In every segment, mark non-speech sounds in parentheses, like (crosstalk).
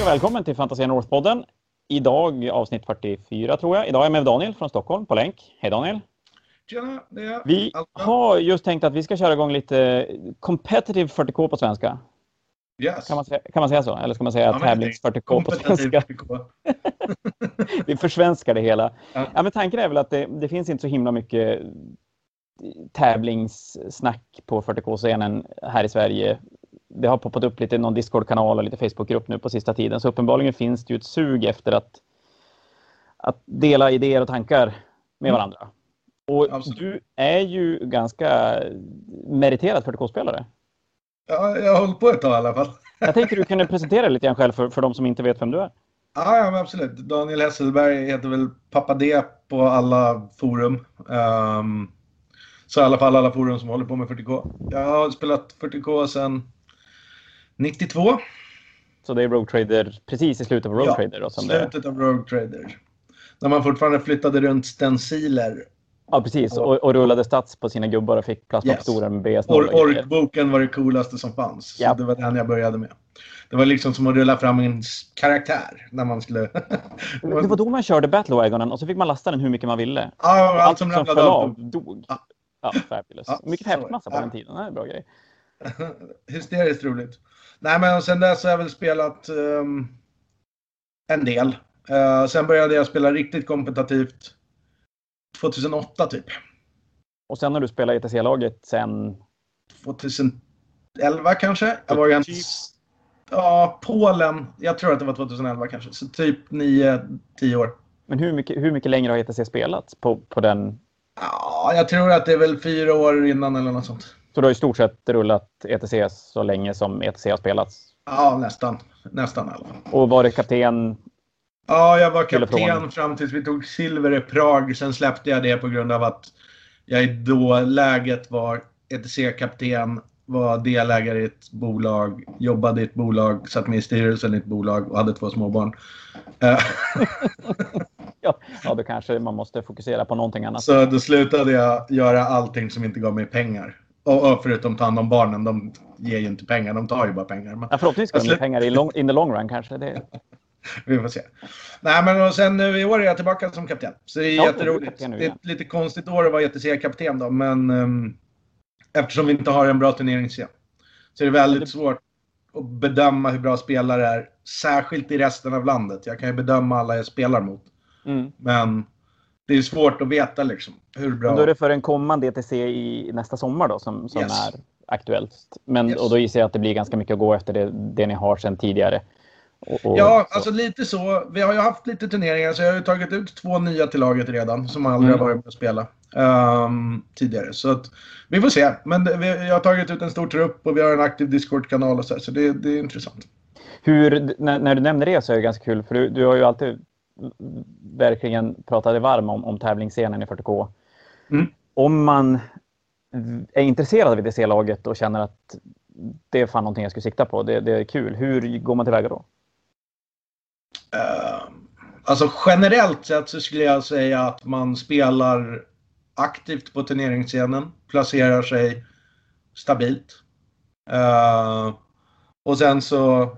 Hej och välkommen till Fantasia North-podden. Idag avsnitt 44 tror jag. Idag är jag med Daniel från Stockholm på länk. Hej Daniel! Tjena, det är jag. Vi har just tänkt att vi ska köra igång lite competitive 40K på svenska. Yes. Kan man säga, kan man säga så? Eller ska man säga Ja, tävlings 40K på svenska? 40K. (laughs) Vi försvenskar det hela. Ja. Ja, men tanken är väl att det, det finns inte så himla mycket tävlingssnack på 40K-scenen här i Sverige. Det har poppat upp lite någon Discord-kanal och lite Facebookgrupp nu på sista tiden. Så uppenbarligen finns det ju ett sug efter att, att dela idéer och tankar med Mm. varandra. Och Absolut. du är ju ganska meriterad 40K-spelare. Ja, jag har hållit på ett tag i alla fall. (laughs) Jag tänkte du kunde presentera dig lite grann själv för, för de som inte vet vem du är. Ja, ja men absolut. Daniel Hesselberg heter väl pappa D på alla forum. Ehm, så i alla fall alla forum som håller på med 40K. Jag har spelat 40K sedan 92. Så det är Rogue Trader precis i slutet på Rogue Ja, Trader. Då, som det, Slutet av Rogue Trader. När man fortfarande flyttade runt stenciler. ja, precis. Och, och rullade stats på sina gubbar och fick plastpistoler med BS0. och Or. Orkboken var det coolaste som fanns. Ja. Så det var den jag började med. Det var liksom som att rulla fram en karaktär när man skulle... Det var då man körde Battlewagonen och så fick man lasta den hur mycket man ville. Ja, Och allt som som föll av. av dog. Ja. Ja, fabulous. Ja, Mycket häftmassa på Ja. den tiden. Det är en bra grej. (laughs) Hysteriskt roligt. Nej, men sen dess har jag väl spelat ehm, en del. Eh, sen började jag spela riktigt kompetitivt 2008 typ. Och sen har du spelat ETC-laget sen... 2011 kanske. Jag var ju en... Typ. Ja, Polen. Jag tror att det var 2011 kanske. Så typ 9-10 år. Men hur mycket, hur mycket längre har ETC spelats på, på den? Ja, jag tror att det är väl fyra år innan eller något sånt. Så du har i stort sett rullat ETC så länge som ETC har spelats. Ja, nästan. Nästan i alla fall. Och varit kapten. Ja, jag var kapten fram tills vi tog silver i Prag. Sen släppte jag det på grund av att jag i då läget var ETC-kapten, var delägare i ett bolag, jobbade i ett bolag, satt med i styrelsen i ett bolag och hade två småbarn. (laughs) Ja, ja, då kanske man måste fokusera på någonting annat. Så då slutade jag göra allting som inte gav mig pengar. Och, och förutom ta hand om barnen, de ger ju inte pengar, de tar ju bara pengar. Men Ja, förhoppningsvis kommer det pengar i long, in the long run kanske. Det, (laughs) vi får se. Nej, men och sen nu i år är jag tillbaka som kapten. Så det är Ja, jätteroligt. kapten nu, det är ja. ett lite konstigt år att vara ETC-kapten då, men um, eftersom vi inte har en bra turneringsscen så är det väldigt svårt att bedöma hur bra spelare är. Särskilt i resten av landet. Jag kan ju bedöma alla jag spelar mot. mm. Men det är svårt att veta liksom hur bra... Men Då är det för en kommande ETC i nästa sommar då som, som Yes. är aktuellt. Men, Yes. Och då gissar jag att det blir ganska mycket att gå efter det, det ni har sedan tidigare. Och, och, Ja, så. alltså lite så. Vi har ju haft lite turneringar, så jag har tagit ut två nya till laget redan, som aldrig Mm. har varit med och spela ehm, tidigare. Så att, vi får se. Men det, vi, jag har tagit ut en stor trupp och vi har en aktiv Discord-kanal och så, här, så det, det är intressant. Hur, när, när du nämner det så är det ganska kul, för du, du har ju alltid verkligen pratat dig varm om, om tävlingsscenen i 40K. Mm. Om man är intresserad av ETC-laget och känner att det är fan någonting jag skulle sikta på, det, det är kul. Hur går man tillväga då? Ehm, alltså generellt sett så skulle jag säga att man spelar aktivt på turneringsscenen, placerar sig stabilt. Ehm, och sen så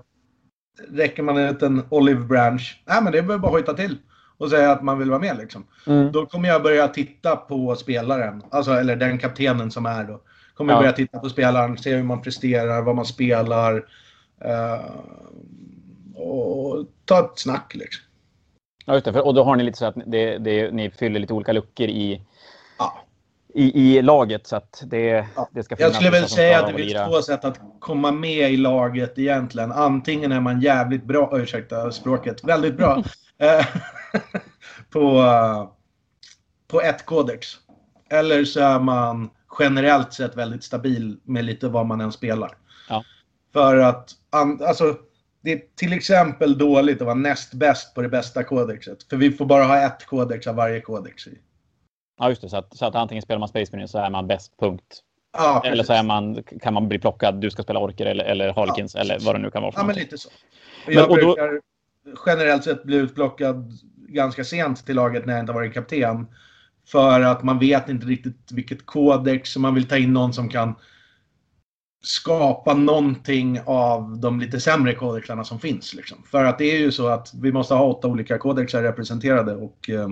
räcker man en olive branch. Nej, men det är väl bara att hojta till och säga att man vill vara med liksom. Då kommer jag börja titta på spelaren, alltså, eller den kaptenen som är då. Kommer Ja. börja titta på spelaren, se hur man presterar, vad man spelar. eh, och ta ett snack liksom. Ja, just det. Och då har ni lite så att det, det, ni fyller lite olika luckor i, Ja. I, i laget så att det, Ja. det ska Jag skulle väl säga att det finns två sätt att komma med i laget egentligen. Antingen är man jävligt bra, oh, ursäkta språket, väldigt bra (laughs) eh, (laughs) på, på ett kodex. Eller så är man generellt sett väldigt stabil med lite vad man än spelar. Ja. För att, alltså, det är till exempel dåligt att vara näst bäst på det bästa kodexet. För vi får bara ha ett kodex av varje kodex i. Ja, just det. Så att, så att antingen spelar man Space Marine så är man bäst, punkt. Ja, Eller så är man, kan man bli plockad, du ska spela Orker eller, eller Harlequins Ja, eller vad det nu kan vara för Ja, men lite så. Men- jag då- brukar generellt sett bli utplockad ganska sent till laget när jag inte har varit kapten. För att man vet inte riktigt vilket kodex, så man vill ta in någon som kan skapa någonting av de lite sämre kodexarna som finns. Liksom. För att det är ju så att vi måste ha åtta olika kodexar representerade och eh,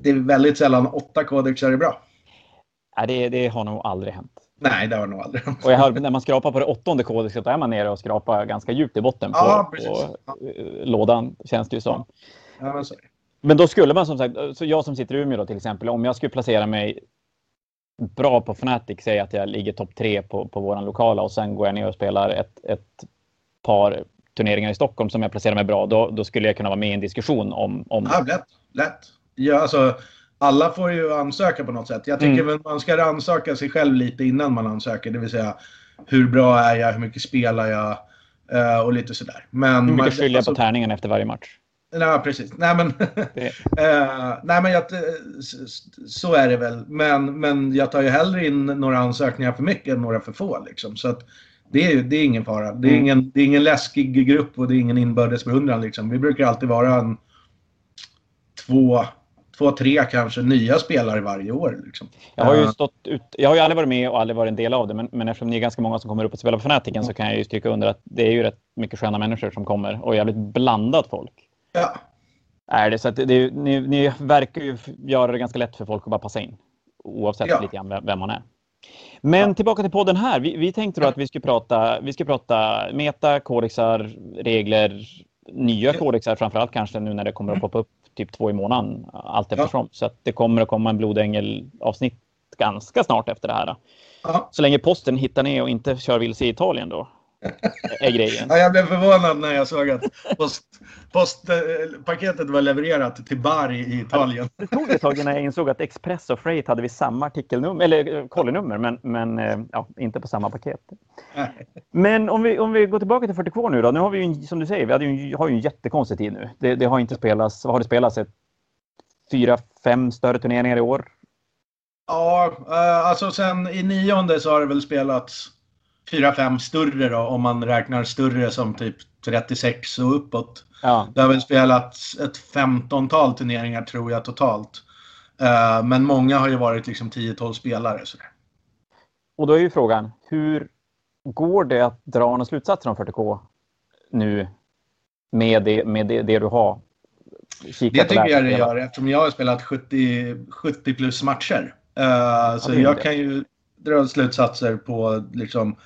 det är väldigt sällan åtta kodexar är bra. Nej, det, det har nog aldrig hänt. Nej, det har nog aldrig hänt. Och jag hör, när man skrapar på det åttonde kodexet, då är man nere och skrapar ganska djupt i botten på, Ja, på. Ja. eh, lådan, känns det ju som. Ja, men. Men då skulle man som sagt, så jag som sitter i Umeå då till exempel, om jag skulle placera mig bra på Fnatic, säg att jag ligger topp tre på, på våran lokala och sen går jag ner och spelar ett, ett par turneringar i Stockholm som jag placerar mig bra, då, då skulle jag kunna vara med i en diskussion om... om Ja, lätt. lätt. Ja, alltså, alla får ju ansöka på något sätt. Jag tycker Mm. väl man ska ansöka sig själv lite innan man ansöker. Det vill säga, hur bra är jag? Hur mycket spelar jag? Eh, och lite sådär. Men hur man- mycket fyller jag alltså- på tärningen efter varje match. Nej, precis. Nej, men, (laughs) eh, nej, men jag, så är det väl. Men, men jag tar ju hellre in några ansökningar för mycket än några för få. Liksom. Så att det, är, det är ingen fara. Det är, Mm. ingen, det är ingen läskig grupp och det är ingen inbördes beundran. Liksom. Vi brukar alltid vara en två, två, tre kanske nya spelare varje år. Liksom. jag har ju Eh, stått ut, jag har ju aldrig varit med och aldrig varit en del av det, men, men eftersom ni är ganska många som kommer upp och spelar på Fnaticen så kan jag ju stryka under att det är ju rätt mycket sköna människor som kommer och jävligt blandat folk. ja. Är det så att det, ni, ni verkar ju göra det ganska lätt för folk att bara passa in. Oavsett Ja. lite grann vem, vem man är. Men tillbaka till podden här. Vi, vi tänkte då att vi skulle prata, vi ska prata meta, kodexar, regler, nya kodexar framförallt kanske nu när det kommer att Mm. poppa upp typ två i månaden allt Ja. eftersom. Så att det kommer att komma en blodängel avsnitt ganska snart efter det här. Ja. Så länge posten hittar ner och inte kör vilse i Italien då. Är grejen. Ja, jag blev förvånad när jag såg att post, postpaketet var levererat till Bari i Italien. Det tog ett tag innan jag insåg att Express och Freight hade vi samma artikelnummer, eller eh, kollinummer, men, men eh, ja, inte på samma paket. Nej. Men om vi, om vi går tillbaka till 42 nu då. Nu har vi ju, som du säger, vi hade ju, har ju en jättekonstig tid nu. Det, det har inte spelats, vad har det spelats? Ett, fyra, fem större turneringar i år? Ja, eh, alltså sen i nionde så har det väl spelats fyra, fem större då, om man räknar större som typ 36 och uppåt. Ja, Det har väl spelats ett 15-tal turneringar tror jag totalt. Eh, Men många har ju varit liksom 10-12 spelare. Sådär. och då är ju frågan, hur går det att dra några slutsatser om 40K nu med det, med det, det du har? kikat Det tycker jag det gör eftersom jag har spelat 70, 70 plus matcher. Eh, så jag det. kan ju dra slutsatser på liksom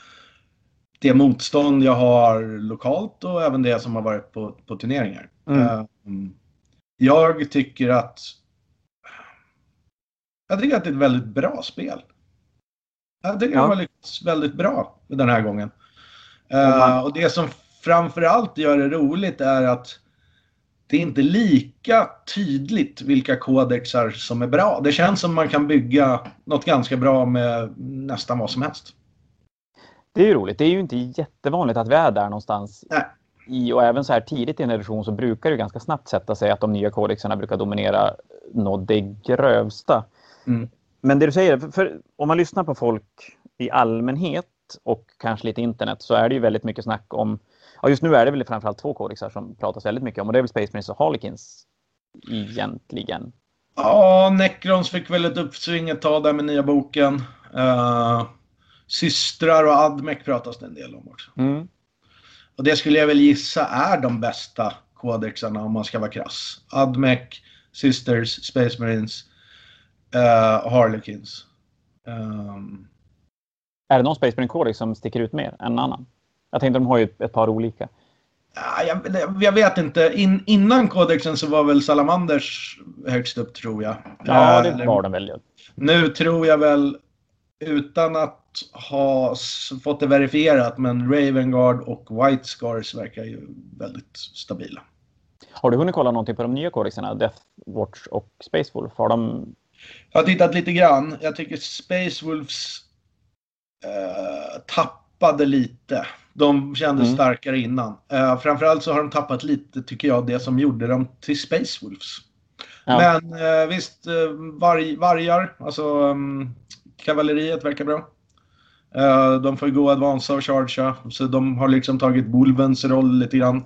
det motstånd jag har lokalt och även det som har varit på, på turneringar. Mm. Eh, jag tycker att jag tycker att det är ett väldigt bra spel. Jag tycker Ja. det var lyckats väldigt bra den här gången. Om man- och det som framförallt gör det roligt är att det är inte lika tydligt vilka kodexar som är bra. Det känns som man kan bygga något ganska bra med nästan vad som helst. Det är ju roligt. Det är ju inte jättevanligt att vi är där någonstans. Nej. I, och även så här tidigt i en edition så brukar det ganska snabbt sätta sig att de nya kodexarna brukar dominera något det grövsta. Mm. Men det du säger, om man lyssnar på folk i allmänhet och kanske lite internet så är det ju väldigt mycket snack om, ja just nu är det väl framförallt två kodexar som pratas väldigt mycket om och det är väl Space Marines och Harlequins egentligen. Ja, Necrons fick väl ett uppsving ett tag där med nya boken. Uh, systrar och Admec pratas det en del om också. Mm. Och det skulle jag väl gissa är de bästa kodexarna om man ska vara krass. Admec, Sisters, Space Marines, uh, Harlequins. Ehm, Är det någon Space Marine kodex som sticker ut mer än annan? Jag tänkte de har ju ett par olika. Ja, jag, jag vet inte. In, innan kodexen så var väl Salamanders högst upp tror jag. Ja, det var de väl. Nu tror jag väl, utan att ha fått det verifierat, men Ravengard och White Scars verkar ju väldigt stabila. Har du hunnit kolla någonting på de nya kodexarna? Death Watch och Space Wolf? Har de... Jag har tittat lite grann. Jag tycker Space Wolves eh, tappade lite. De kändes Mm. starkare innan. Eh, framförallt så har de tappat lite, tycker jag, det som gjorde dem till Space Wolves. Ja. Men eh, visst, eh, varg, vargar, alltså um, kavalleriet verkar bra. Eh, de får ju gå advansa och chargea, så de har liksom tagit Wolvens roll lite grann.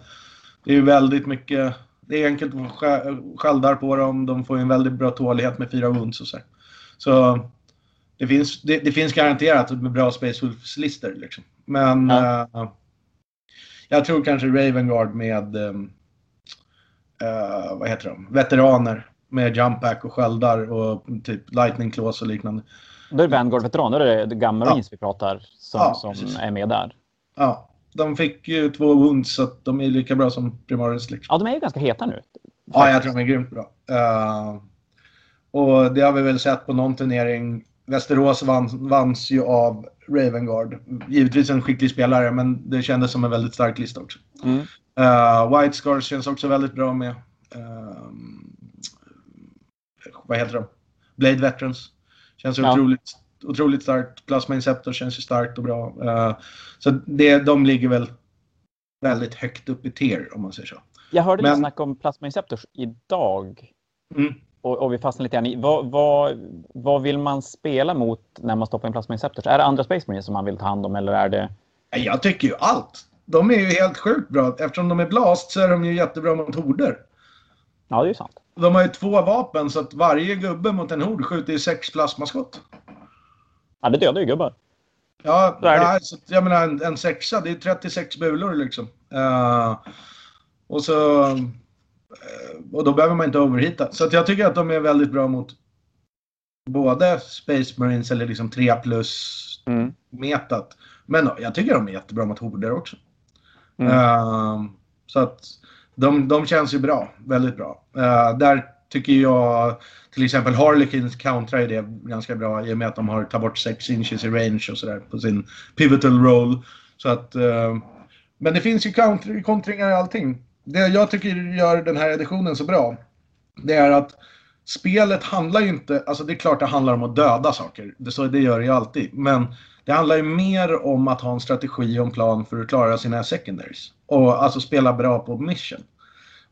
Det är ju väldigt mycket, det är enkelt att sköldar på dem, de får ju en väldigt bra tålighet med fyra wounds och så. Så det, finns, det, det finns garanterat med bra Space Wolves-listor. Liksom. Men ja. uh, jag tror kanske Ravengard med um, uh, vad heter de? veteraner med jump back och sköldar och typ lightning claws och liknande. Då är det Vanguard-veteraner, det är Gamma ja. vi pratar som, ja, som är med där. Ja, de fick ju två wounds så de är lika bra som Primaris. Liksom. Ja, de är ju ganska heta nu. Ja, jag tror de är grymt bra. Uh, och det har vi väl sett på någon turnering. Västerås vann, vanns ju av Ravengard. Givetvis en skicklig spelare, men det kändes som en väldigt stark lista också. Mm. Uh, White Scars känns också väldigt bra med. Uh, vad heter de? Blade Veterans. Känns ja. otroligt, otroligt starkt. Plasma Inceptor känns ju starkt och bra. Uh, så det, de ligger väl väldigt högt upp i tier om man säger så. Jag hörde Men... lite snack om Plasma Inceptors idag. Mm. Och, och, vi fastnar lite grann i vad, vad, vad vill man spela mot när man stoppar in Plasma Inceptors? Är det andra Space Marines som man vill ta hand om eller är det? Jag tycker ju allt. De är ju helt sjukt bra. Eftersom de är blast så är de ju jättebra mot horder. Ja, det är ju sant. De har ju två vapen så att varje gubbe mot en hord skjuter ju sex plasmaskott. Ja, det dödar ju gubbar. Ja, nej, så jag menar en, en sexa, det är 36 bulor liksom. Uh, och så... Uh, och då behöver man inte overheata. Så att jag tycker att de är väldigt bra mot både Space Marines eller liksom 3 plus mm. metat. Men jag tycker de är jättebra mot horder också. Mm. Uh, så att de, de känns ju bra, väldigt bra. Uh, där tycker jag till exempel Harlequins countrar det ganska bra i och med att de har tagit bort 6 inches i range och sådär på sin pivotal roll. Så att, uh, men det finns ju counter, kontringar i allting. Det jag tycker gör den här editionen så bra, det är att spelet handlar ju inte, alltså det är klart det handlar om att döda saker, det, så det gör det ju alltid. Men det handlar ju mer om att ha en strategi och en plan för att klara sina secondaries. Och alltså spela bra på mission.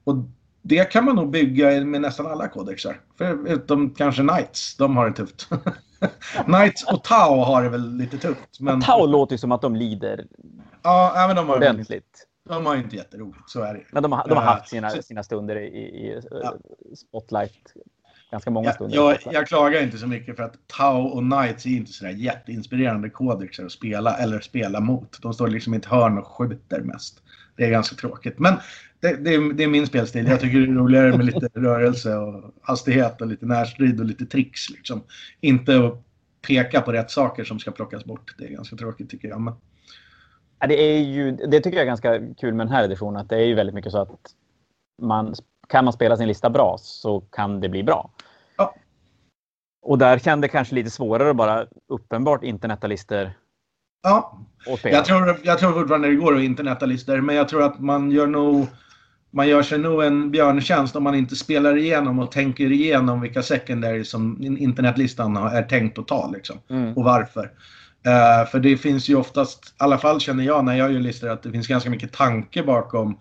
Och det kan man nog bygga med nästan alla kodexar. Förutom kanske Knights, de har det tufft. (laughs) Knights och Tau har det väl lite tufft. Men... Tau låter ju som att de lider ja, men de har ordentligt. De har inte jätteroligt, så är det Men de har, de har haft sina, sina stunder i, i ja. Spotlight ganska många ja, stunder. Jag, jag, klagar inte så mycket för att Tau och Knights är inte sådär jätteinspirerande kodexar att spela eller spela mot. De står liksom i ett hörn och skjuter mest. Det är ganska tråkigt. Men det, det, är, det är min spelstil. Jag tycker det är roligare med lite (laughs) rörelse och hastighet och lite närstrid och lite tricks. Liksom. Inte att peka på rätt saker som ska plockas bort. Det är ganska tråkigt tycker jag. Men... Det, är ju, det tycker jag är ganska kul med den här editionen. Att det är ju väldigt mycket så att man, kan man spela sin lista bra så kan det bli bra. Ja. Och där kan det kanske lite svårare att bara uppenbart interneta listor Ja, jag tror, jag tror fortfarande det går att interneta listor, men jag tror att man gör nog man gör sig nog en björntjänst om man inte spelar igenom och tänker igenom vilka secondary som internetlistan är tänkt att ta. Liksom, mm. Och varför. Uh, för det finns ju oftast, i alla fall känner jag när jag gör listor, att det finns ganska mycket tanke bakom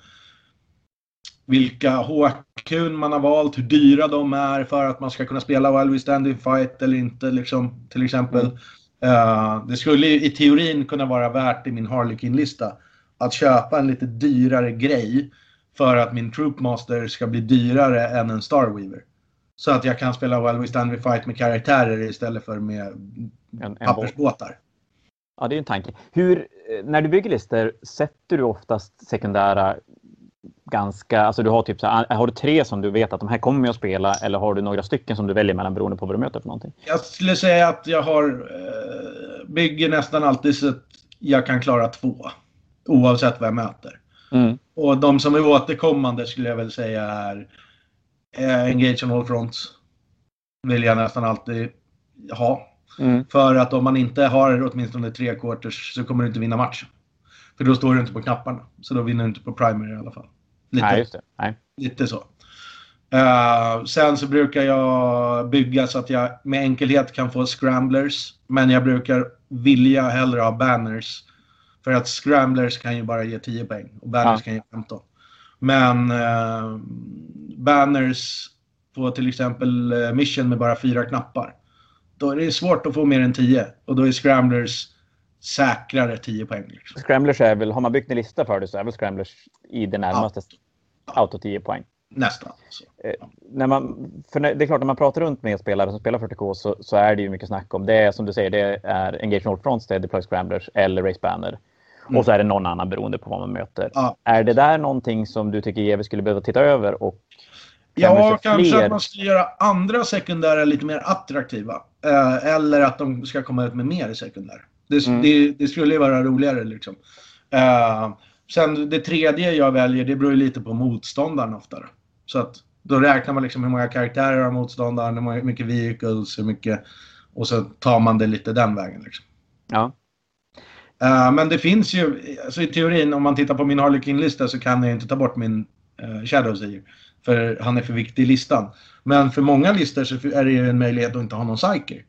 vilka HQ man har valt, hur dyra de är för att man ska kunna spela While We Stand In Fight eller inte, liksom, till exempel. Mm. Uh, det skulle i teorin kunna vara värt i min Harlequin-lista att köpa en lite dyrare grej för att min Troopmaster ska bli dyrare än en Starweaver. Så att jag kan spela While We Stand We Fight med karaktärer istället för med en, en pappersbåtar. Ja, det är en tanke. Hur, eh, när du bygger listor, sätter du oftast sekundära ganska, alltså du har typ så här, har du tre som du vet att de här kommer jag att spela eller har du några stycken som du väljer mellan beroende på vad du möter för någonting? Jag skulle säga att jag har, eh, bygger nästan alltid så att jag kan klara två. Oavsett vad jag möter. Mm. Och de som är återkommande skulle jag väl säga är eh, Engage on all fronts. Vill jag nästan alltid ha. Mm. För att om man inte har åtminstone tre quarters så kommer du inte vinna matchen. För då står du inte på knapparna. Så då vinner du inte på primary i alla fall. Lite, Nej, just det. Nej. Lite så. Uh, sen så brukar jag bygga så att jag med enkelhet kan få scramblers. Men jag brukar vilja hellre ha banners. För att scramblers kan ju bara ge 10 poäng och banners ja. kan ge 15. Men uh, banners på till exempel uh, mission med bara fyra knappar. Då är det svårt att få mer än 10 och då är scramblers säkrare 10 poäng. Liksom. Scramblers är väl, har man byggt en lista för det så är väl Scramblers i det närmaste ja. auto 10 poäng. Nästan. Eh, när man, för det är klart, när man pratar runt med spelare som spelar 40K så, så är det ju mycket snack om det. är Som du säger, det är Engage North Fronts, det är Deploy Scramblers eller Race Banner. Mm. Och så är det någon annan beroende på vad man möter. Ja. Är det där någonting som du tycker GW skulle behöva titta över? Och ja, kanske fler? att man ska göra andra sekundära lite mer attraktiva. Eh, eller att de ska komma ut med mer sekundär. Det, mm. det, det skulle ju vara roligare liksom. Eh, sen det tredje jag väljer, det beror ju lite på motståndaren oftare. Så att då räknar man liksom hur många karaktärer har motståndaren, hur mycket vehicles, hur mycket... Och så tar man det lite den vägen. Liksom. Ja. Uh, men det finns ju, alltså i teorin, om man tittar på min Harlequin-lista så kan jag inte ta bort min uh, Shadow Seer. För han är för viktig i listan. Men för många listor så är det ju en möjlighet att inte ha någon Psyker.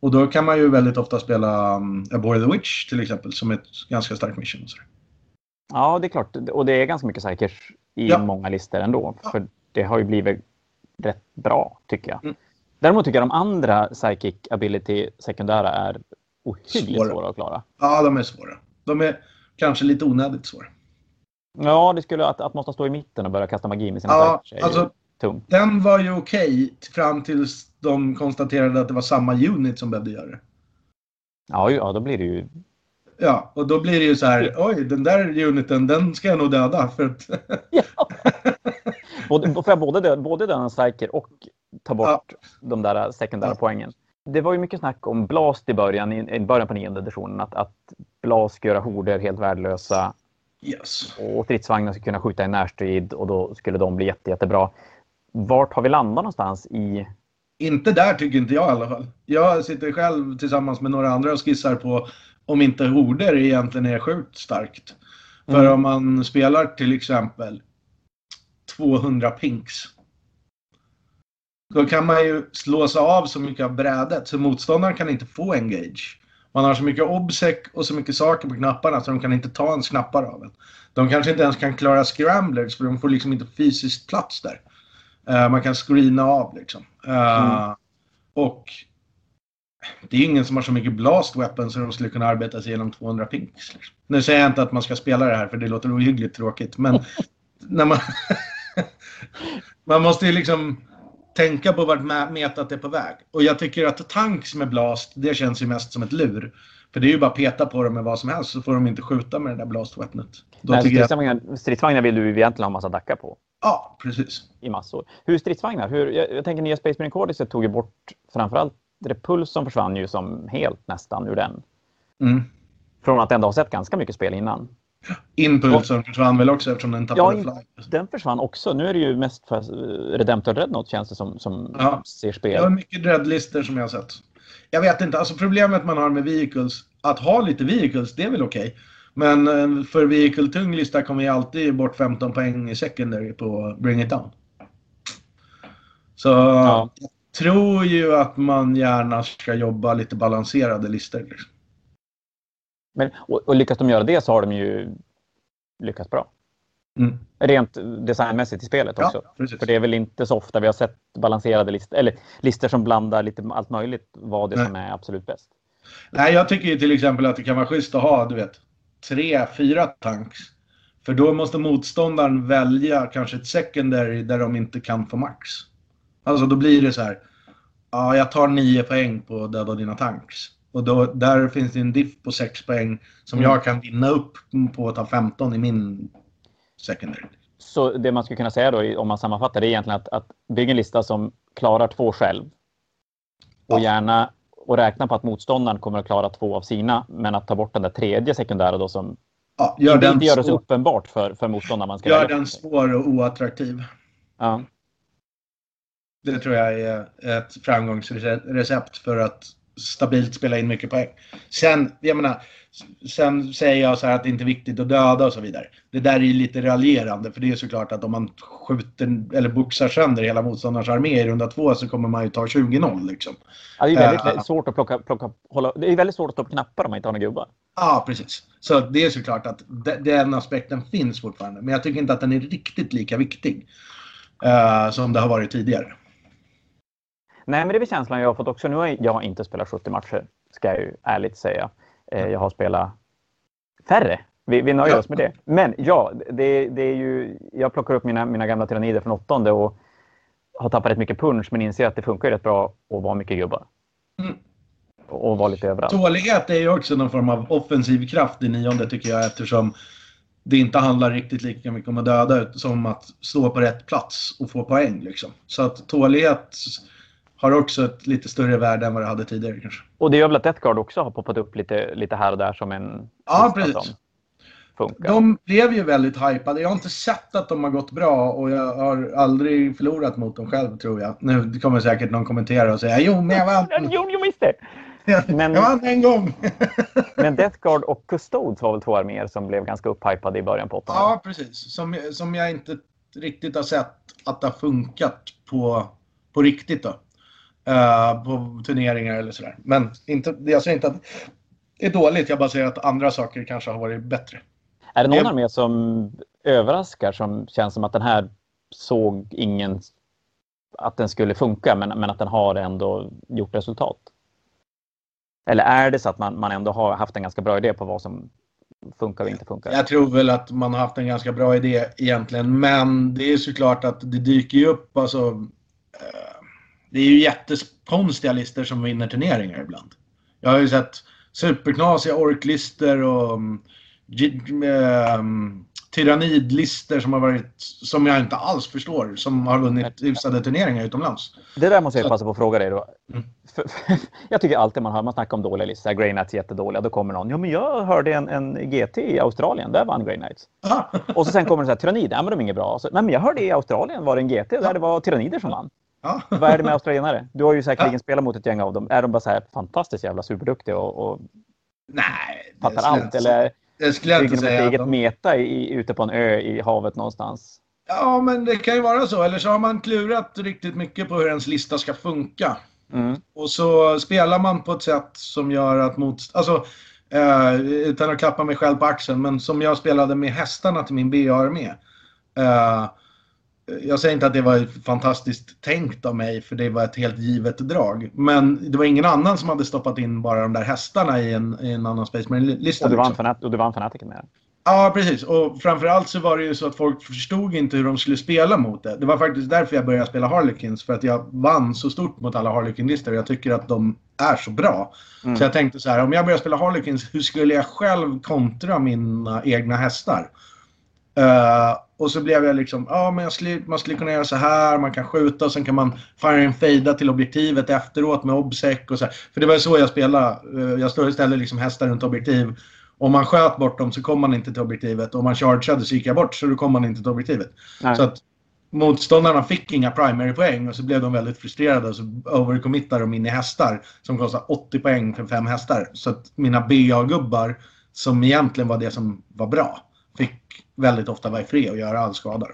Och då kan man ju väldigt ofta spela um, Abore the Witch till exempel, som ett ganska starkt mission. Ja, det är klart. Och det är ganska mycket Psykers i ja. många listor ändå. Ja. För det har ju blivit rätt bra, tycker jag. Mm. Däremot tycker jag de andra Psychic Ability sekundära är ohyggligt svåra. svåra att klara. Ja, de är svåra. De är kanske lite onödigt svåra. Ja, det skulle att, att måste stå i mitten och börja kasta magi med sina ja, alltså, tungt. Den var ju okej okay, fram tills de konstaterade att det var samma unit som behövde göra det. Ja, ja, då blir det ju... Ja, och då blir det ju så här, oj, den där uniten, den ska jag nog döda. För att... ja. (laughs) Både, får jag både döda en striker och ta bort ja. de där sekundära ja. poängen? Det var ju mycket snack om Blast i början, i början på nionde editionen. Att, att Blast ska göra horder helt värdelösa. Yes. Och stridsvagnar ska kunna skjuta i närstrid och då skulle de bli jätte, jättebra. Vart har vi landat någonstans i... Inte där tycker inte jag i alla fall. Jag sitter själv tillsammans med några andra och skissar på om inte horder egentligen är sjukt starkt. För mm. om man spelar till exempel 200 pinks. Då kan man ju slå sig av så mycket av brädet så motståndaren kan inte få engage. Man har så mycket obsec och så mycket saker på knapparna så de kan inte ta ens knappar av en. De kanske inte ens kan klara scramblers för de får liksom inte fysiskt plats där. Uh, man kan screena av liksom. Uh, mm. Och det är ingen som har så mycket blast weapons så de skulle kunna arbeta sig igenom 200 pinks. Liksom. Nu säger jag inte att man ska spela det här för det låter ohyggligt tråkigt men (laughs) när man (laughs) man måste ju liksom tänka på vart metat är på väg. Och jag tycker att tanks med blast, det känns ju mest som ett lur. För det är ju bara att peta på dem med vad som helst så får de inte skjuta med det där blastweapnet. stridsvagnar, jag... stridsvagnar vill du egentligen ha massa dackar på. Ja, precis. I massor. Hur stridsvagnar? Hur, jag, jag tänker nya Space Marine Cordiset tog ju bort framförallt Repuls som försvann ju som helt nästan ur den. Mm. Från att ändå ha sett ganska mycket spel innan. Impulsen försvann väl också eftersom den tappade ja, fly. den försvann också. Nu är det ju mest för Redemptor Dreadnought känns det som, som ja. ser spel. Det var mycket dreadlister som jag har sett. Jag vet inte, alltså problemet man har med vehicles, att ha lite vehicles, det är väl okej. Okay. Men eh, för vehicle-tung lista kommer jag alltid bort 15 poäng i secondary på Bring It Down. Så ja. jag tror ju att man gärna ska jobba lite balanserade listor. Liksom. Men, och, och lyckas de göra det så har de ju lyckats bra. Mm. Rent designmässigt i spelet också. Ja, För det är väl inte så ofta vi har sett balanserade listor, eller listor som blandar lite allt möjligt, vad det Nej. som är absolut bäst. Nej, jag tycker ju till exempel att det kan vara schysst att ha, du vet, tre, fyra tanks. För då måste motståndaren välja kanske ett secondary där de inte kan få max. Alltså då blir det så här. Ja, jag tar nio poäng på att döda dina tanks. Och då, där finns det en diff på 6 poäng som mm. jag kan vinna upp på att ta 15 i min secondary. Så det man skulle kunna säga då, om man sammanfattar, det är egentligen att, att bygga en lista som klarar två själv. Och gärna och räkna på att motståndaren kommer att klara två av sina, men att ta bort den där tredje sekundära då som ja, gör inte, inte gör det så uppenbart för, för motståndaren. Man ska gör den svår och oattraktiv. Ja. Det tror jag är ett framgångsrecept för att stabilt spela in mycket poäng. Sen, jag menar, sen säger jag så här att det inte är viktigt att döda och så vidare. Det där är ju lite raljerande för det är såklart att om man skjuter eller boxar sönder hela motståndarens armé i runda två så kommer man ju ta 20-0 liksom. Ja, det är väldigt uh, svårt att plocka, plocka hålla, det är väldigt svårt att ta upp knappar om man inte har några gubbar. Ja, precis. Så det är såklart att den aspekten finns fortfarande. Men jag tycker inte att den är riktigt lika viktig uh, som det har varit tidigare. Nej, men det är känslan jag har fått också. Nu har jag inte spelat 70 matcher, ska jag ju ärligt säga. Eh, jag har spelat färre Vi, vi nöjer oss med det. Men ja, det, det, är ju, jag plockar upp mina, mina gamla tyrannider från åttonde och har tappat rätt mycket punch men inser att det funkar rätt bra att vara mycket gubbar. Mm. Och vara lite överallt. Tålighet är ju också någon form av offensiv kraft i nionde tycker jag eftersom det inte handlar riktigt lika mycket om att döda som att stå på rätt plats och få poäng. Liksom. Så att tålighet har också ett lite större värde än vad det hade tidigare kanske. Och det gör väl att Death Guard också har poppat upp lite, lite här och där som en... Ja, precis. Funkar. De blev ju väldigt hypade. Jag har inte sett att de har gått bra och jag har aldrig förlorat mot dem själv tror jag. Nu kommer säkert någon kommentera och säga jo, men jag vann. (laughs) jo, jo, visst det. Men, (laughs) jag vann en gång. (laughs) men Death Guard och Custodes var väl två arméer som blev ganska upphypade i början på 800 Ja, precis. Som, som jag inte riktigt har sett att det har funkat på, på riktigt då. Uh, på turneringar eller sådär. Men inte, jag säger inte att det är dåligt, jag bara säger att andra saker kanske har varit bättre. Är det någon jag... armé som överraskar som känns som att den här såg ingen att den skulle funka men, men att den har ändå gjort resultat? Eller är det så att man, man ändå har haft en ganska bra idé på vad som funkar och inte funkar? Jag tror väl att man har haft en ganska bra idé egentligen. Men det är såklart att det dyker ju upp alltså. Det är ju jättekonstiga listor som vinner turneringar ibland. Jag har ju sett superknasiga orklister och um, tyrannidlister som har varit, som jag inte alls förstår, som har vunnit hyfsade turneringar utomlands. Det där måste jag passa på att fråga dig då. Mm. För, för, (laughs) jag tycker alltid man hör, man snackar om dåliga listor, Grey Knights är jättedåliga, då kommer någon, ja men jag hörde en, en GT i Australien, där vann Grey Knights. och så sen kommer det så här, tyrannider, ja men de är inget bra. Så, men jag hörde i Australien var det en GT där det var tyrannider som vann. Ja. (laughs) Vad är det med australienare? Du har ju säkerligen ja. spelat mot ett gäng av dem. Är de bara så här fantastiskt jävla superduktiga och, och Nej, fattar allt? Eller det skulle jag inte säga. ett eget meta i, ute på en ö i havet någonstans? Ja, men det kan ju vara så. Eller så har man klurat riktigt mycket på hur ens lista ska funka. Mm. Och så spelar man på ett sätt som gör att mot... Alltså, eh, utan att klappa mig själv på axeln, men som jag spelade med hästarna till min BA-armé. Eh, jag säger inte att det var fantastiskt tänkt av mig, för det var ett helt givet drag. Men det var ingen annan som hade stoppat in bara de där hästarna i en, i en annan Space Marine-lista. Och du vann, liksom. fanat och vann fanatiken med det? Ja, precis. Och framförallt så var det ju så att folk förstod inte hur de skulle spela mot det. Det var faktiskt därför jag började spela Harlequins, för att jag vann så stort mot alla Harlequin-listor. Jag tycker att de är så bra. Mm. Så jag tänkte så här, om jag börjar spela Harlequins, hur skulle jag själv kontra mina egna hästar? Uh, och så blev jag liksom, ja men skulle, man skulle kunna göra så här, man kan skjuta och sen kan man fire and fada till objektivet efteråt med obsec och så här. För det var så jag spelade. Uh, jag stod istället liksom hästar runt objektiv. Om man sköt bort dem så kom man inte till objektivet. Om man chargeade så gick jag bort så då kom man inte till objektivet. Nej. Så att motståndarna fick inga primary poäng och så blev de väldigt frustrerade och så overcommittade de in i hästar som kostar 80 poäng för fem hästar. Så att mina BA-gubbar, som egentligen var det som var bra, fick väldigt ofta vara i fred och göra all skada.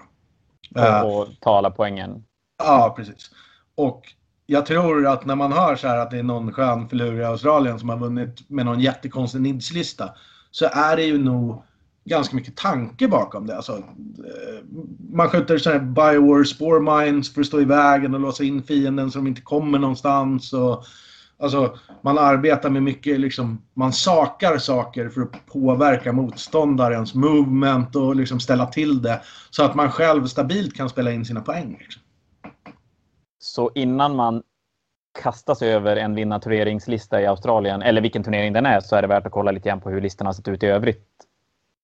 Och, uh, och ta alla poängen. Ja, precis. Och jag tror att när man hör så här att det är någon skön filur i Australien som har vunnit med någon jättekonstig NIDS-lista så är det ju nog ganska mycket tanke bakom det. Alltså, eh, man skjuter sådana här Biowar Spore Mines för att stå i vägen och låsa in fienden så de inte kommer någonstans. Och Alltså, man arbetar med mycket, liksom, man sakar saker för att påverka motståndarens movement och liksom ställa till det. Så att man själv stabilt kan spela in sina poäng. Liksom. Så innan man kastas över en vinnarturneringslista i Australien, eller vilken turnering den är, så är det värt att kolla lite grann på hur listorna sett ut i övrigt?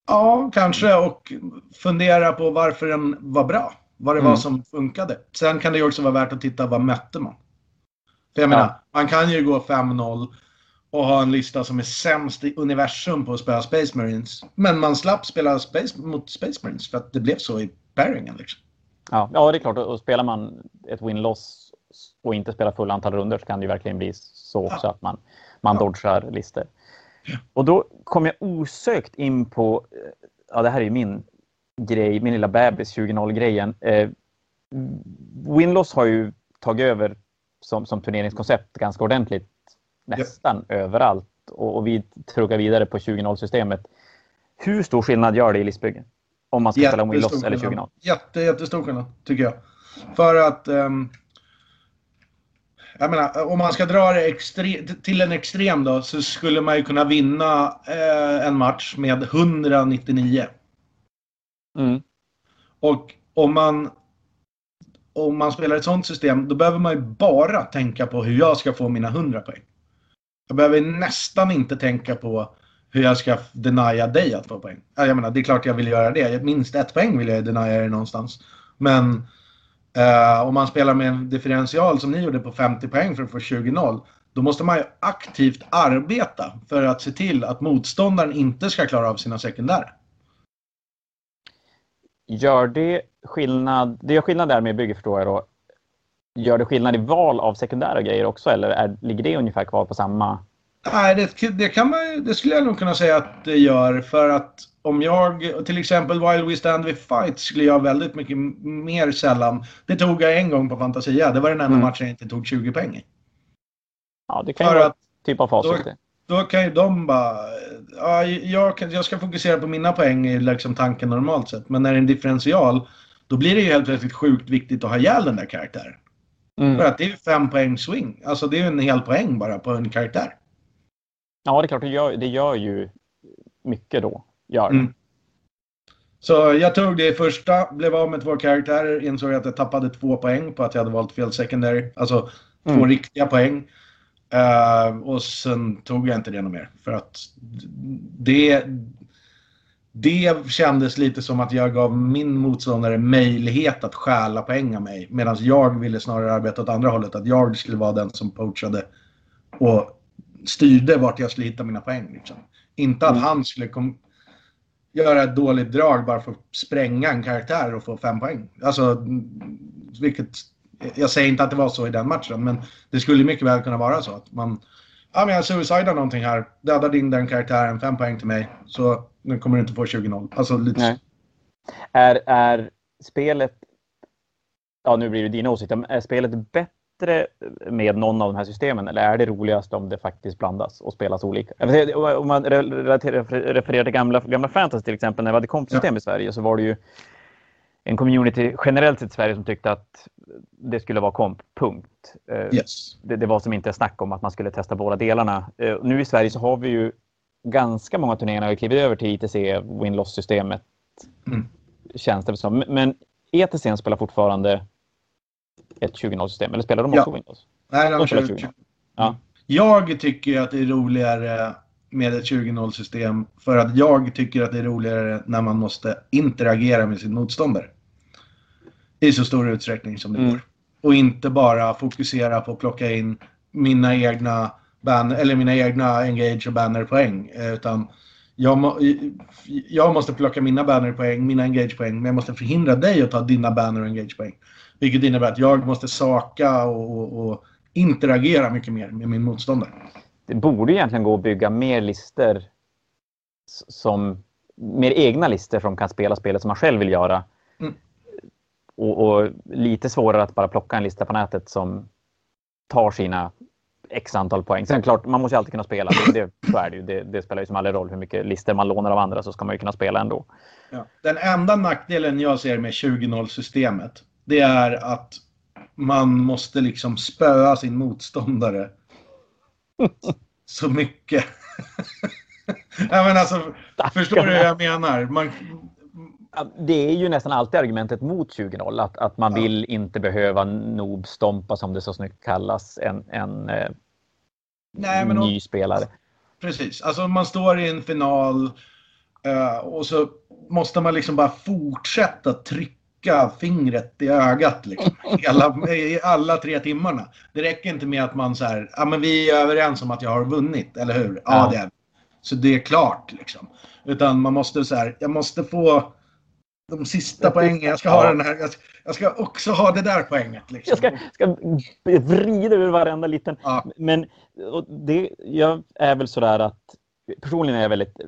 Ja, kanske. Och fundera på varför den var bra. Vad det mm. var som funkade. Sen kan det också vara värt att titta vad mötte man. För jag menar, man kan ju gå 5-0 och ha en lista som är sämst i universum på att spela Space Marines. Men man slapp spela Space mot Space Marines för att det blev så i pairingen. Liksom. Ja, ja, det är klart. Och spelar man ett win-loss och inte spelar full antal runder så kan det ju verkligen bli så också ja. att man, man ja. dodgar listor. Ja. Och då kom jag osökt in på, ja det här är ju min grej, min lilla bebis 20-0-grejen. Eh, Winloss har ju tagit över som, som turneringskoncept ganska ordentligt nästan ja. överallt. Och, och, vi truggar vidare på 20-0-systemet. Hur stor skillnad gör det i listbyggen? Om man ska spela Winloss eller 20-0? Jätte, jättestor skillnad, tycker jag. För att um, jag menar, om man ska dra det extre- till en extrem då, så skulle man ju kunna vinna eh, en match med 199. Mm. Och om man, om man spelar ett sånt system, då behöver man ju bara tänka på hur jag ska få mina 100 poäng. Jag behöver nästan inte tänka på hur jag ska denia dig att få poäng. Jag menar, det är klart jag vill göra det. Minst ett poäng vill jag denia dig någonstans. Men eh, om man spelar med en differential som ni gjorde på 50 poäng för att få 20-0. Då måste man ju aktivt arbeta för att se till att motståndaren inte ska klara av sina sekundärer. Gör det skillnad, det gör skillnad där med bygge förstår jag då. Gör det skillnad i val av sekundära grejer också eller är, ligger det ungefär kvar på samma? Nej, det, det, kan man, det skulle jag nog kunna säga att det gör. För att om jag, till exempel While We Stand We Fight skulle jag väldigt mycket mer sällan. Det tog jag en gång på Fantasia. Det var den enda Mm. matchen jag inte tog 20 poäng. Ja, det kan ju vara typ av facit. då- Då kan ju de bara... Ja, jag, jag ska fokusera på mina poäng i liksom tanken normalt sett. Men när det är en differential, då blir det ju helt plötsligt sjukt viktigt att ha ihjäl den där karaktären. För Mm. att det är ju fem poäng swing. Alltså det är ju en hel poäng bara på en karaktär. Ja, det är klart, det gör, det gör ju mycket då. Gör. Mm. Så jag tog det första, blev av med två karaktärer, insåg att jag tappade två poäng på att jag hade valt fel secondary. Alltså två Mm. riktiga poäng. Eh, och sen tog jag inte det något mer. För att det, det kändes lite som att jag gav min motståndare möjlighet att stjäla poäng av mig. Medan jag ville snarare arbeta åt andra hållet. Att jag skulle vara den som poachade och styrde vart jag skulle hitta mina poäng. Liksom. Inte att Mm. han skulle kom, göra ett dåligt drag bara för att spränga en karaktär och få fem poäng. Alltså, vilket... Jag säger inte att det var så i den matchen, men det skulle mycket väl kunna vara så att man... Ja, men jag suicidar någonting här. Dödar din den karaktären, fem poäng till mig. Så nu kommer du inte få 20-0. Alltså lite... Nej. Är, är spelet... Ja, nu blir det dina åsikter. Är spelet bättre med någon av de här systemen eller är det roligast om det faktiskt blandas och spelas olika? Om man refererar till gamla, gamla fantasy till exempel, när vi hade kompsystem i Sverige så var det ju en community generellt sett i Sverige som tyckte att det skulle vara komp, punkt. Eh, Yes. det, det var som inte snack om att man skulle testa båda delarna. Eh, nu i Sverige så har vi ju ganska många turneringar har klivit över till ITC, win-loss-systemet. Mm. Känns det som. Men- ETC spelar fortfarande ett 20-0-system, eller spelar de Ja. också Windows? Nej, de De spelar kör 20. 20. Ja. Jag tycker att det är roligare med ett 20-0-system för att jag tycker att det är roligare när man måste interagera med sin motståndare. I så stor utsträckning som det Mm. går. Och inte bara fokusera på att plocka in mina egna, ban eller mina egna engage och bannerpoäng. eh, Utan jag, må, jag måste plocka mina bannerpoäng, mina engagepoäng, men jag måste förhindra dig att ta dina banner och engagepoäng. Vilket innebär att jag måste saka och, och, och interagera mycket mer med min motståndare. Det borde egentligen gå att bygga mer lister som mer egna lister som kan spela spelet som man själv vill göra. Mm. Och, och lite svårare att bara plocka en lista på nätet som tar sina x antal poäng. Sen klart, man måste ju alltid kunna spela. Det, så är det ju. Det, det spelar ju som aldrig roll hur mycket lister man lånar av andra så ska man ju kunna spela ändå. Ja. Den enda nackdelen jag ser med 20-0-systemet, det är att man måste liksom spöa sin motståndare (laughs) så mycket. (laughs) ja, men alltså, förstår du hur jag menar? Man, Det är ju nästan alltid argumentet mot 20-0. Att, att man Ja. vill inte behöva noob-stompa som det så snyggt kallas. En, en eh, nej, men ny spelare. Precis. Alltså man står i en final eh, och så måste man liksom bara fortsätta trycka fingret i ögat liksom, hela, i alla tre timmarna. Det räcker inte med att man så här, ja men vi är överens om att jag har vunnit, eller hur? Ja, Ja. det är. Så det är klart liksom. Utan man måste så här, jag måste få de sista poängen. Jag ska ha den här, jag ska, jag ska också ha det där poänget liksom. Jag ska, ska vrida ur varenda liten... Ja. Men det, jag är väl sådär att... Personligen är jag väldigt...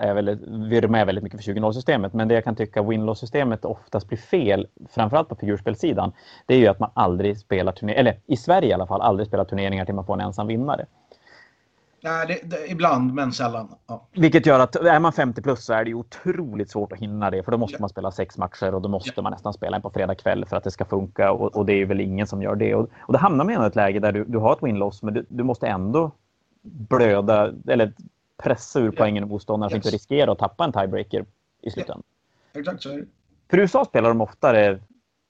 Är väldigt, vurmar jag väldigt mycket för 20-0-systemet. Men det jag kan tycka win-loss-systemet oftast blir fel, framförallt på figurspelsidan, det är ju att man aldrig spelar turneringar, eller i Sverige i alla fall, aldrig spelar turneringar till man får en ensam vinnare. Nej, det, det, ibland, men sällan. Ja. Vilket gör att är man 50 plus så är det otroligt svårt att hinna det. För då måste Ja. man spela sex matcher och då måste Ja. man nästan spela en på fredag kväll för att det ska funka. Och, och det är väl ingen som gör det. Och, och då hamnar man i ett läge där du, du har ett win-loss men du, du måste ändå blöda eller pressa ur poängen och motståndaren Yes. att inte riskera att tappa en tiebreaker i slutändan. Exakt så är det. För USA spelar de oftare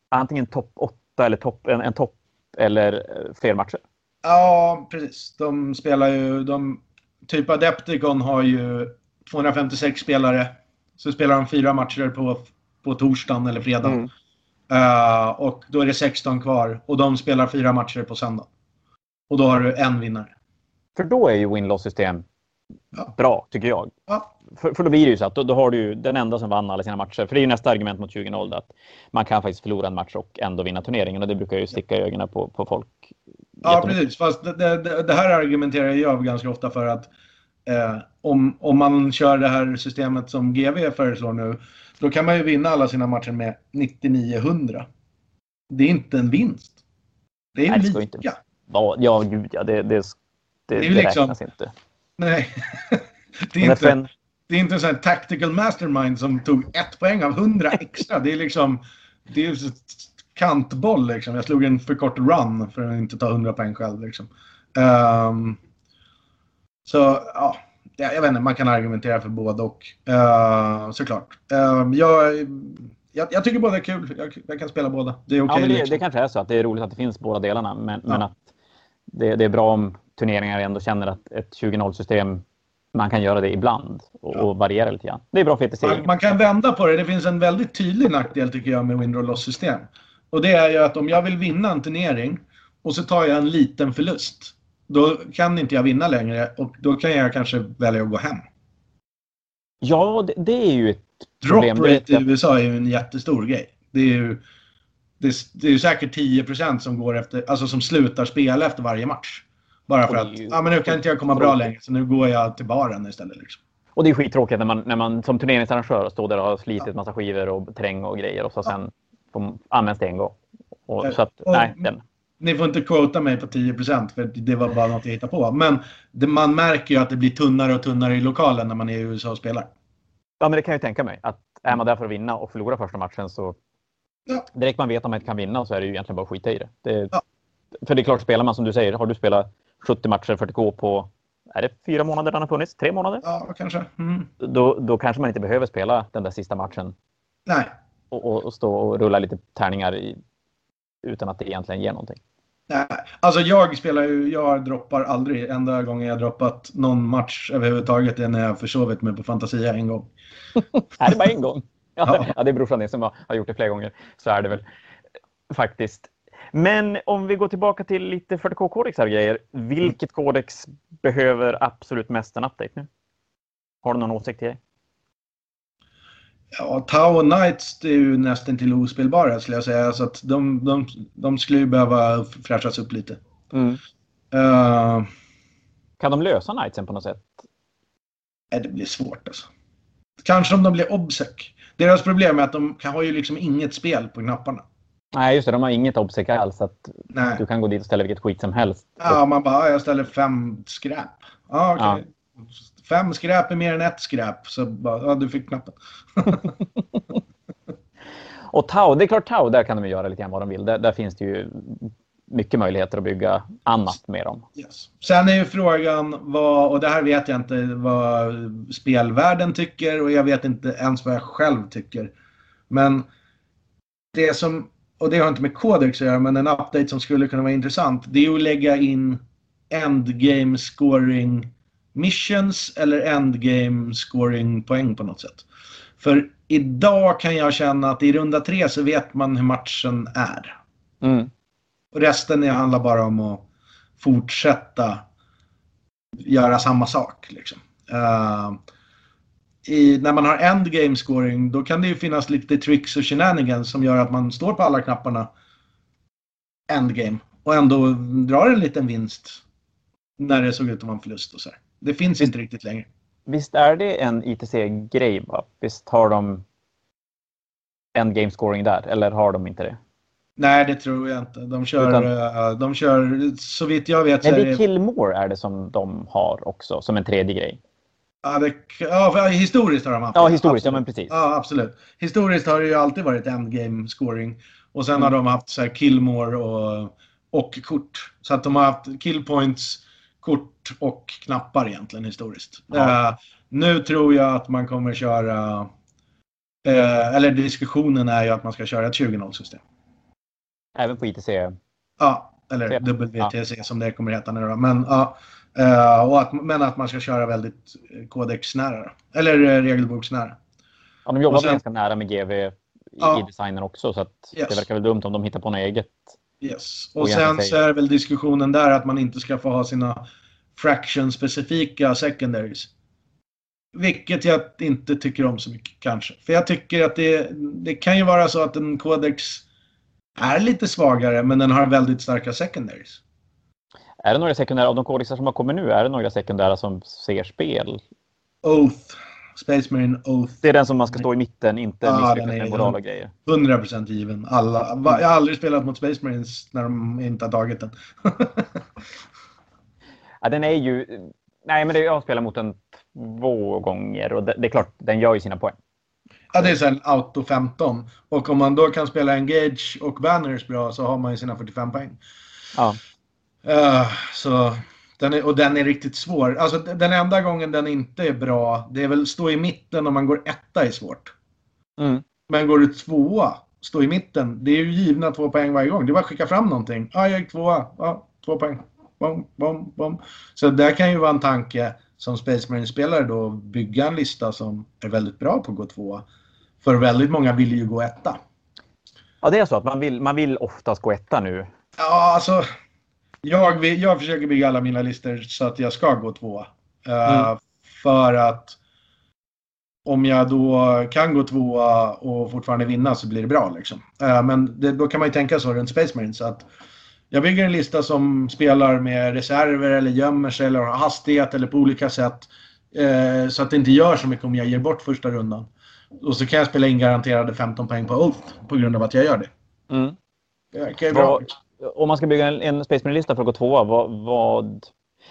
antingen topp 8 eller topp, en, en topp eller eh, fler matcher. Ja, precis. De spelar ju... De, typ Adepticon har ju 256 spelare. Så spelar de fyra matcher på, på torsdagen eller fredagen. Mm. Eh, och då är det 16 kvar. Och de spelar fyra matcher på söndag. Och då har du en vinnare. För då är ju win-loss-system Ja. bra, tycker jag. Ja, För, för då blir det ju så att då, då har du ju den enda som vann alla sina matcher. För det är ju nästa argument mot 20-0 att man kan faktiskt förlora en match och ändå vinna turneringen och det brukar ju sticka i ögonen på, på folk. Ja precis. Fast det, det, det här argumenterar jag ganska ofta för att eh, om, om man kör det här systemet som GV föreslår nu, då kan man ju vinna alla sina matcher med 99-100. Det är inte en vinst. Det är Nej, lika. inte- Ja, ja gud ja, det, det, det, Det är det, liksom- räknas inte. Nej. (laughs) det, är inte, FN, det är inte en sån här tactical mastermind som tog ett poäng av 100 extra. Det är liksom... Det är kantboll liksom. Jag slog en för kort run för att inte ta 100 poäng själv liksom. Ehm, så, ja. Jag, vet inte, man kan argumentera för både och. Uh, såklart. Ehm, jag, jag, jag tycker båda är kul. Jag, jag kan spela båda. Det är okej. ja, men det, liksom. det kanske är så att det är roligt att det finns båda delarna. Men, Ja. men att det, det är bra om turneringar ändå känner att ett 20-0-system, man kan göra det ibland och, Ja. och variera lite grann. Det är bra för ETC. Man, man kan vända på det. Det finns en väldigt tydlig nackdel tycker jag med win loss system. Och det är ju att om jag vill vinna en turnering och så tar jag en liten förlust. Då kan inte jag vinna längre och då kan jag kanske välja att gå hem. Ja, det, det är ju ett Drop problem. Vet rate i. USA är ju en jättestor grej. Det är ju det, det är säkert 10% som går efter, alltså som slutar spela efter varje match. Bara för att, ju- ja men nu kan inte jag komma bra längre så nu går jag till baren istället. Liksom. Och det är skittråkigt när man, när man som turneringsarrangör står där och har slitit massa skivor och terräng och grejer och så sen får, används det en gång. Och, så att, och- nej, den. Ni får inte quota mig på 10% för det var bara något jag hittade på. Men det, man märker ju att det blir tunnare och tunnare i lokalen när man är i USA och spelar. Ja, men det kan jag ju tänka mig. Att är man där för att vinna och förlora första matchen så Ja. direkt man vet att man inte kan vinna så är det ju egentligen bara att skita i det. det Ja. För det är klart, spelar man som du säger, har du spelat 70 matcher 40K på är det fyra månader den har funnits? Tre månader? Ja, kanske. Mm. Då, då kanske man inte behöver spela den där sista matchen Nej. Och, och, och stå och rulla lite tärningar i, utan att det egentligen ger någonting. Nej. Alltså jag spelar ju, jag droppar aldrig. Enda gången jag droppat någon match överhuvudtaget är när jag försovit mig på Fantasia en gång. (laughs) Är det bara en gång? (laughs) Ja, (laughs) Ja. det är brorsan som har, har gjort det flera gånger. Så är det väl faktiskt. Men om vi går tillbaka till lite 40K-kodexar och grejer. Vilket kodex behöver absolut mest en update nu? Har du någon åsikt i det? Ja, Tau Knights är ju nästan till ospelbara skulle jag säga. Så att de, de, de skulle ju behöva fräschas upp lite. Uh, Kan de lösa Knightsen på något sätt? nej, det blir svårt alltså. Kanske om de blir obsec. Deras problem är att de kan, har ju liksom inget spel på knapparna. Nej, just det. De har inget obsec alls. Att Nej. du kan gå dit och ställa vilket skit som helst. Ja, man bara, "Ah, jag ställer fem skräp. Ja, okej. Fem skräp är mer än ett skräp. Så bara, ja, du fick knappen. (laughs) Och Tau, det är klart Tau, där kan de göra lite grann vad de vill. Där, där finns det ju mycket möjligheter att bygga annat med dem. Yes. Sen är ju frågan vad, och det här vet jag inte vad spelvärlden tycker och jag vet inte ens vad jag själv tycker. Men det som, och det har inte med Codex att göra, men en update som skulle kunna vara intressant, det är att lägga in endgame scoring missions eller endgame scoring poäng på något sätt. För idag kan jag känna att i runda tre så vet man hur matchen är. Mm. Och resten är- handlar bara om att fortsätta göra samma sak. Liksom. Eh, i, när man har endgame scoring då kan det ju finnas lite tricks och shenanigans som gör att man står på alla knapparna endgame och ändå drar en liten vinst när det såg ut att vara en förlust. Och så här. Det finns inte riktigt längre. Visst är det en ITC-grej? Visst har de en game scoring där? Eller har de inte det? Nej, det tror jag inte. De kör, Utan... de kör så vitt jag vet... Nej, det är Killmore är det som de har också, som en tredje grej. Ja, det, ja historiskt har de haft Ja, historiskt, ja men precis. Ja, absolut. Historiskt har det ju alltid varit endgame scoring. Och sen mm. har de haft så här killmore och, och kort. Så att de har haft killpoints, kort och knappar egentligen historiskt. Ja. Uh, nu tror jag att man kommer köra... Uh, eller diskussionen är ju att man ska köra ett 20-0 system. Även på ITC? Ja, eller WTC ja. som det kommer heta nu då. Men, ja, uh, och att, men att man ska köra väldigt kodexnära. Eller regelboksnära. Ja, de jobbar sen, ganska nära med GV i, ja, i designen också så yes. det verkar väl dumt om de hittar på något eget. Yes. Och, och sen så är väl diskussionen där att man inte ska få ha sina fraction-specifika secondaries. Vilket jag inte tycker om så mycket kanske. För jag tycker att det, det kan ju vara så att en kodex är lite svagare men den har väldigt starka secondaries. Är det några sekundära, av de kodexar som har kommit nu, är det några sekundära som ser spel? Oath. Space Marine Oath. Det är den som man ska stå i mitten, inte ja, misslyckas med moral och grejer. 100% given. Alla, jag har aldrig spelat mot Space Marines när de inte har tagit den. (laughs) ja, den är ju... Nej, men det, jag har spelat mot den två gånger och det, det är klart, den gör ju sina poäng. Ja, det är sen auto 15. Och om man då kan spela Engage och Banners bra så har man ju sina 45 poäng. Ja. Uh, så den är, och den är riktigt svår. Alltså den enda gången den inte är bra, det är väl stå i mitten om man går etta är svårt. Mm. Men går du tvåa, stå i mitten, det är ju givna två poäng varje gång. Det är bara att skicka fram någonting. Ja, jag gick tvåa. Ja, två poäng. Bom, bom, bom. Så det kan ju vara en tanke som Space Marine-spelare då, bygga en lista som är väldigt bra på att gå tvåa. För väldigt många vill ju gå etta. Ja, det är så att man vill, man vill oftast gå etta nu. Ja, alltså. Jag, jag försöker bygga alla mina listor så att jag ska gå tvåa. Eh, mm. för att om jag då kan gå tvåa och fortfarande vinna så blir det bra. Liksom. Uh, men det, då kan man ju tänka så runt Space Marines. Att jag bygger en lista som spelar med reserver eller gömmer sig eller har hastighet eller på olika sätt. Uh, så att det inte gör så mycket om jag ger bort första rundan. Och så kan jag spela in garanterade 15 poäng på Ult på grund av att jag gör det. Mm. Det bra. Om man ska bygga en, en Space Marine-lista för att gå tvåa, vad, vad,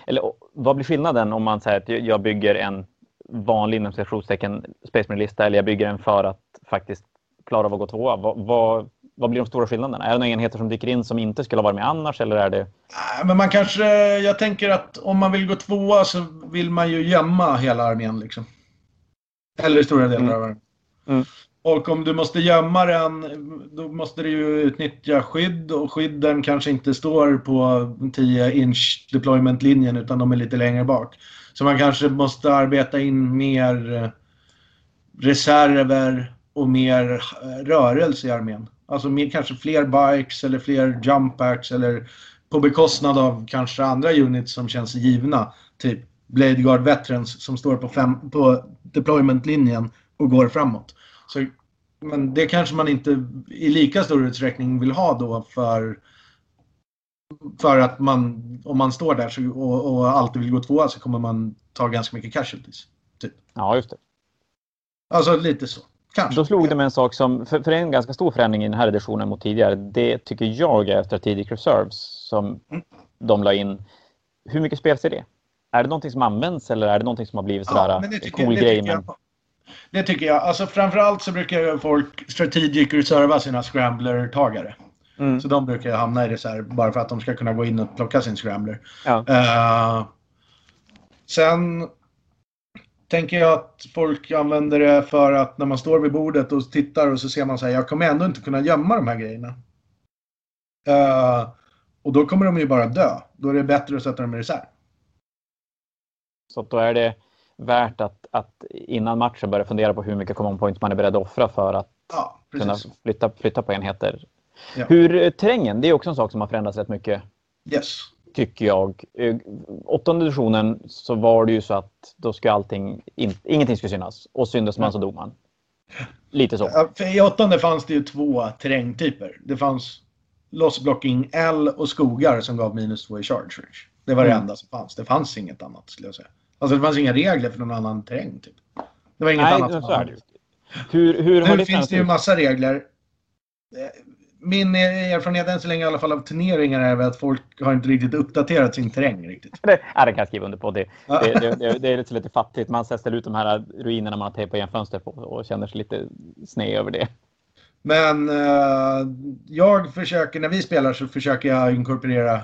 eller, vad blir skillnaden om man säger att jag bygger en vanlig inom citationstecken Space Marine-lista eller jag bygger en för att faktiskt klara av att gå tvåa? Vad, vad, vad blir de stora skillnaderna? Är det några enheter som dyker in som inte skulle ha varit med annars eller är det? Men man kanske, jag tänker att om man vill gå tvåa så vill man ju gömma hela armén liksom. Eller stora delar mm. av armén. Mm. Och om du måste gömma den, då måste du ju utnyttja skydd och skydden kanske inte står på 10 inch deployment-linjen utan de är lite längre bak. Så man kanske måste arbeta in mer eh, reserver och mer eh, rörelse i armén. Alltså mer, kanske fler bikes eller fler jump packs eller på bekostnad av kanske andra units som känns givna. Typ Blade Guard Veterans som står på, fem, på deployment-linjen och går framåt. Så, men det kanske man inte i lika stor utsträckning vill ha då för för att man, om man står där så, och, och alltid vill gå tvåa så kommer man ta ganska mycket casualties. Typ. Ja, just det. Alltså lite så. Kanske. Då slog det med en sak som, för, för en ganska stor förändring i den här editionen mot tidigare, det tycker jag är Strategic Reserves som mm. de la in. Hur mycket spelas är det? Är det någonting som används eller är det någonting som har blivit sådär ja, en cool det grej? Men... Jag, det tycker jag. Alltså framförallt så brukar folk strategic reserva sina scrambler-tagare. Mm. Så de brukar hamna i reserv bara för att de ska kunna gå in och plocka sin scrambler. Ja. Uh, sen tänker jag att folk använder det för att när man står vid bordet och tittar och så ser man så här, jag kommer ändå inte kunna gömma de här grejerna. Uh, och då kommer de ju bara dö. Då är det bättre att sätta dem i reserv. Så då är det värt att, att innan matchen börja fundera på hur mycket common points man är beredd att offra för att ja, kunna flytta, flytta på enheter. Ja. Hur eh, terrängen, det är också en sak som har förändrats rätt mycket. Yes. Tycker jag. Eh, åttonde editionen så var det ju så att då skulle allting, in, ingenting skulle synas. Och syndes man så dog man. Lite så. I åttonde fanns det ju två terrängtyper. Det fanns lossblocking L och skogar som gav minus två i charge Det var det mm. enda som fanns. Det fanns inget annat skulle jag säga. Alltså det fanns inga regler för någon annan terräng typ. Det var inget Nej, annat så är det. Hur, hur nu finns det ju massa regler. min erfarenhet än så länge i alla fall av turneringar är att folk har inte riktigt uppdaterat sin terräng riktigt. (laughs) Det, ja, det kan jag skriva under på. Det, det, det, det, det är lite, lite fattigt. Man ställer ut de här ruinerna man har tejpat igen fönster på och känner sig lite sned över det. Men uh, jag försöker, när vi spelar så försöker jag inkorporera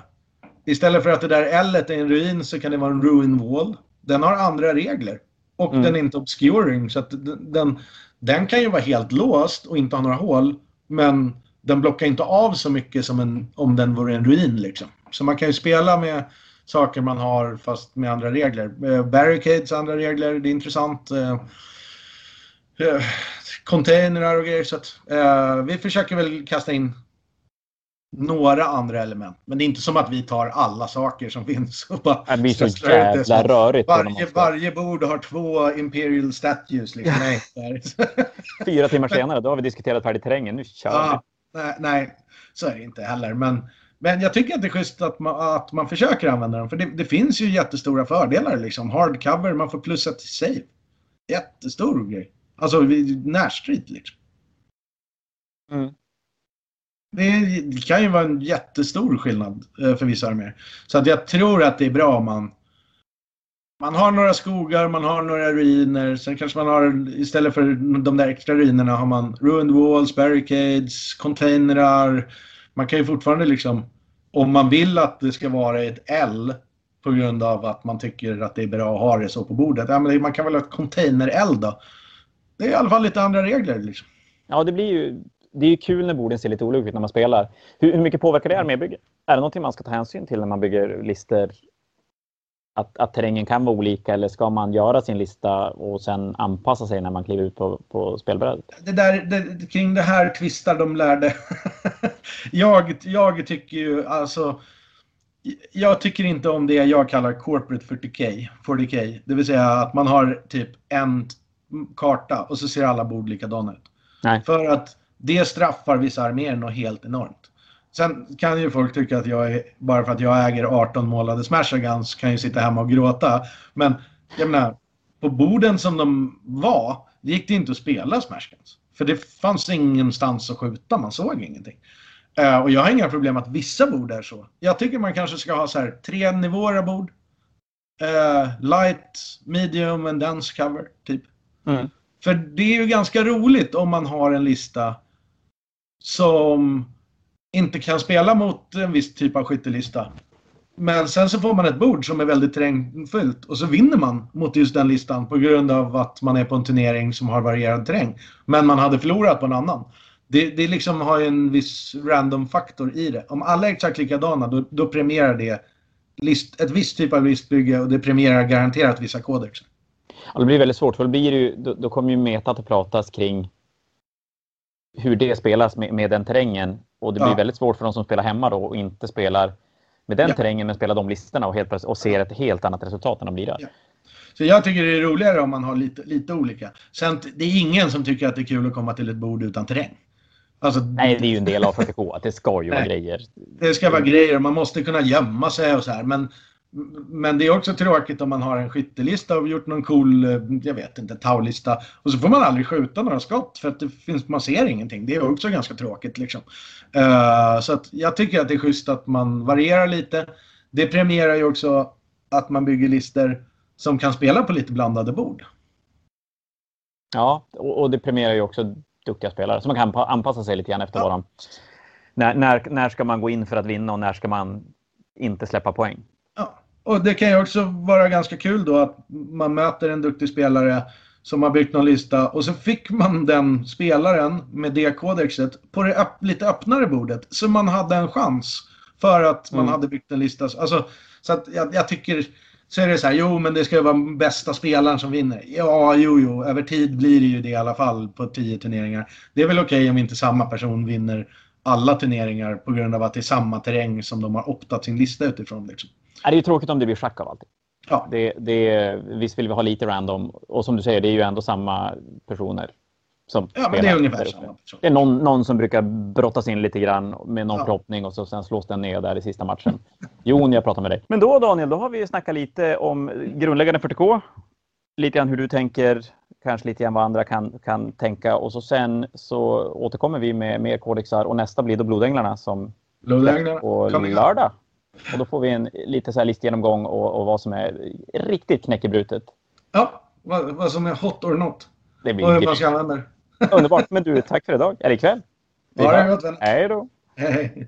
Istället för att det där L är en ruin så kan det vara en ruin wall. Den har andra regler. Och mm. den är inte obscuring. Så den, den kan ju vara helt låst och inte ha några hål. Men den blockar inte av så mycket som en, om den vore en ruin. Liksom. Så man kan ju spela med saker man har fast med andra regler. Uh, barricades andra regler, det är intressant. Uh, uh, containrar och grejer. Så att, vi försöker väl kasta in några andra element. Men det är inte som att vi tar alla saker som finns och bara... Det blir så jävla rörigt. Varje, varje bord har två Imperial Statues. Liksom. Nej, (laughs) Fyra timmar senare, då har vi diskuterat färdigt terrängen. Nu kör ja, vi. Nej, nej, så är det inte heller. Men, men jag tycker att det är schysst att man, att man försöker använda dem. För det, det finns ju jättestora fördelar. Liksom. Hardcover, man får plussa till save. Jättestor grej. Alltså närstrid liksom. Mm. Det kan ju vara en jättestor skillnad eh, för vissa arméer. Så att jag tror att det är bra om man man har några skogar, man har några ruiner. Sen kanske man har, istället för de där extra ruinerna, har man ruined walls, barricades, containrar. Man kan ju fortfarande liksom, om man vill att det ska vara ett L på grund av att man tycker att det är bra att ha det så på bordet. Ja, men man kan väl ha ett container-L då. Det är i alla fall lite andra regler. Liksom. Ja, det blir ju det är ju kul när borden ser lite olika ut när man spelar. Hur, hur mycket påverkar det armébygget? Är det någonting man ska ta hänsyn till när man bygger listor? Att, att terrängen kan vara olika eller ska man göra sin lista och sen anpassa sig när man kliver ut på, på spelbrädet? Det där, det, kring det här tvistar de lärde. (laughs) jag, jag tycker ju alltså jag tycker inte om det jag kallar corporate 40K, 40K. Det vill säga att man har typ en karta och så ser alla bord likadana ut. Nej. För att det straffar vissa arméer något helt enormt. Sen kan ju folk tycka att jag är, bara för att jag äger 18 målade Smashagans kan ju sitta hemma och gråta. Men jag menar, på borden som de var, det gick det inte att spela Smashagans. För det fanns ingenstans att skjuta, man såg ingenting. Uh, och jag har inga problem att vissa bord är så. Jag tycker man kanske ska ha så här tre nivåer av bord. Uh, light, medium and dense cover, typ. Mm. För det är ju ganska roligt om man har en lista som inte kan spela mot en viss typ av skyttelista. Men sen så får man ett bord som är väldigt terrängfyllt och så vinner man mot just den listan på grund av att man är på en turnering som har varierad terräng. Men man hade förlorat på en annan. Det, det liksom har ju en viss random-faktor i det. Om alla är exakt likadana då, då premierar det list, ett visst typ av listbygge och det premierar garanterat vissa kodex. Ja, det blir väldigt svårt för då, blir ju, då, då kommer ju metat att pratas kring hur det spelas med, med den terrängen. Och det blir ja. väldigt svårt för de som spelar hemma då och inte spelar med den ja. terrängen men spelar de listorna och, helt och ser ett helt annat resultat än de blir där. Ja. Så jag tycker det är roligare om man har lite, lite olika. Sen det är ingen som tycker att det är kul att komma till ett bord utan terräng. Alltså, Nej, det är ju en del av (laughs) 40K att det ska ju vara grejer. Det ska vara grejer man måste kunna gömma sig och så här. Men men det är också tråkigt om man har en skyttelista och gjort någon cool, eh, jag vet inte, taulista. Och så får man aldrig skjuta några skott för att det finns, man ser ingenting. Det är också ganska tråkigt liksom. Uh, så att jag tycker att det är schysst att man varierar lite. Det premierar ju också att man bygger listor som kan spela på lite blandade bord. Ja, och det premierar ju också duktiga spelare. Så man kan anpassa sig lite grann efter ja. vad de... När, när, när ska man gå in för att vinna och när ska man inte släppa poäng? Och det kan ju också vara ganska kul då att man möter en duktig spelare som har byggt någon lista och så fick man den spelaren med det kodexet på det öpp lite öppnare bordet. Så man hade en chans för att man mm. hade byggt en lista. Alltså, så att jag, jag, tycker, så är det så här, jo men det ska vara bästa spelaren som vinner. Ja, jo, jo, över tid blir det ju det i alla fall på tio turneringar. Det är väl okej okay om inte samma person vinner alla turneringar på grund av att det är samma terräng som de har optat sin lista utifrån. Liksom. Det är ju tråkigt om det blir schack av allting. Ja. Det, det, visst vill vi ha lite random och som du säger, det är ju ändå samma personer. Som ja, men det är ungefär samma Det är någon, någon som brukar brottas in lite grann med någon ja. förhoppning och så sen slås den ner där i sista matchen. Jon, jag pratar med dig. Men då Daniel, då har vi snackat lite om grundläggande 40K. Lite grann hur du tänker kanske lite grann vad andra kan, kan tänka och så sen så återkommer vi med mer kodexar och nästa blir då Blodänglarna som Blodänglarna. på lördag. Och då får vi en lite så här listgenomgång och, och vad som är riktigt knäckebrutet. Ja, vad, vad som är hot or not. Det blir Och hur man ska använda det. underbart. Men du, tack för idag. Eller ikväll. Vi Ha det gott vän. Hej då. Hej.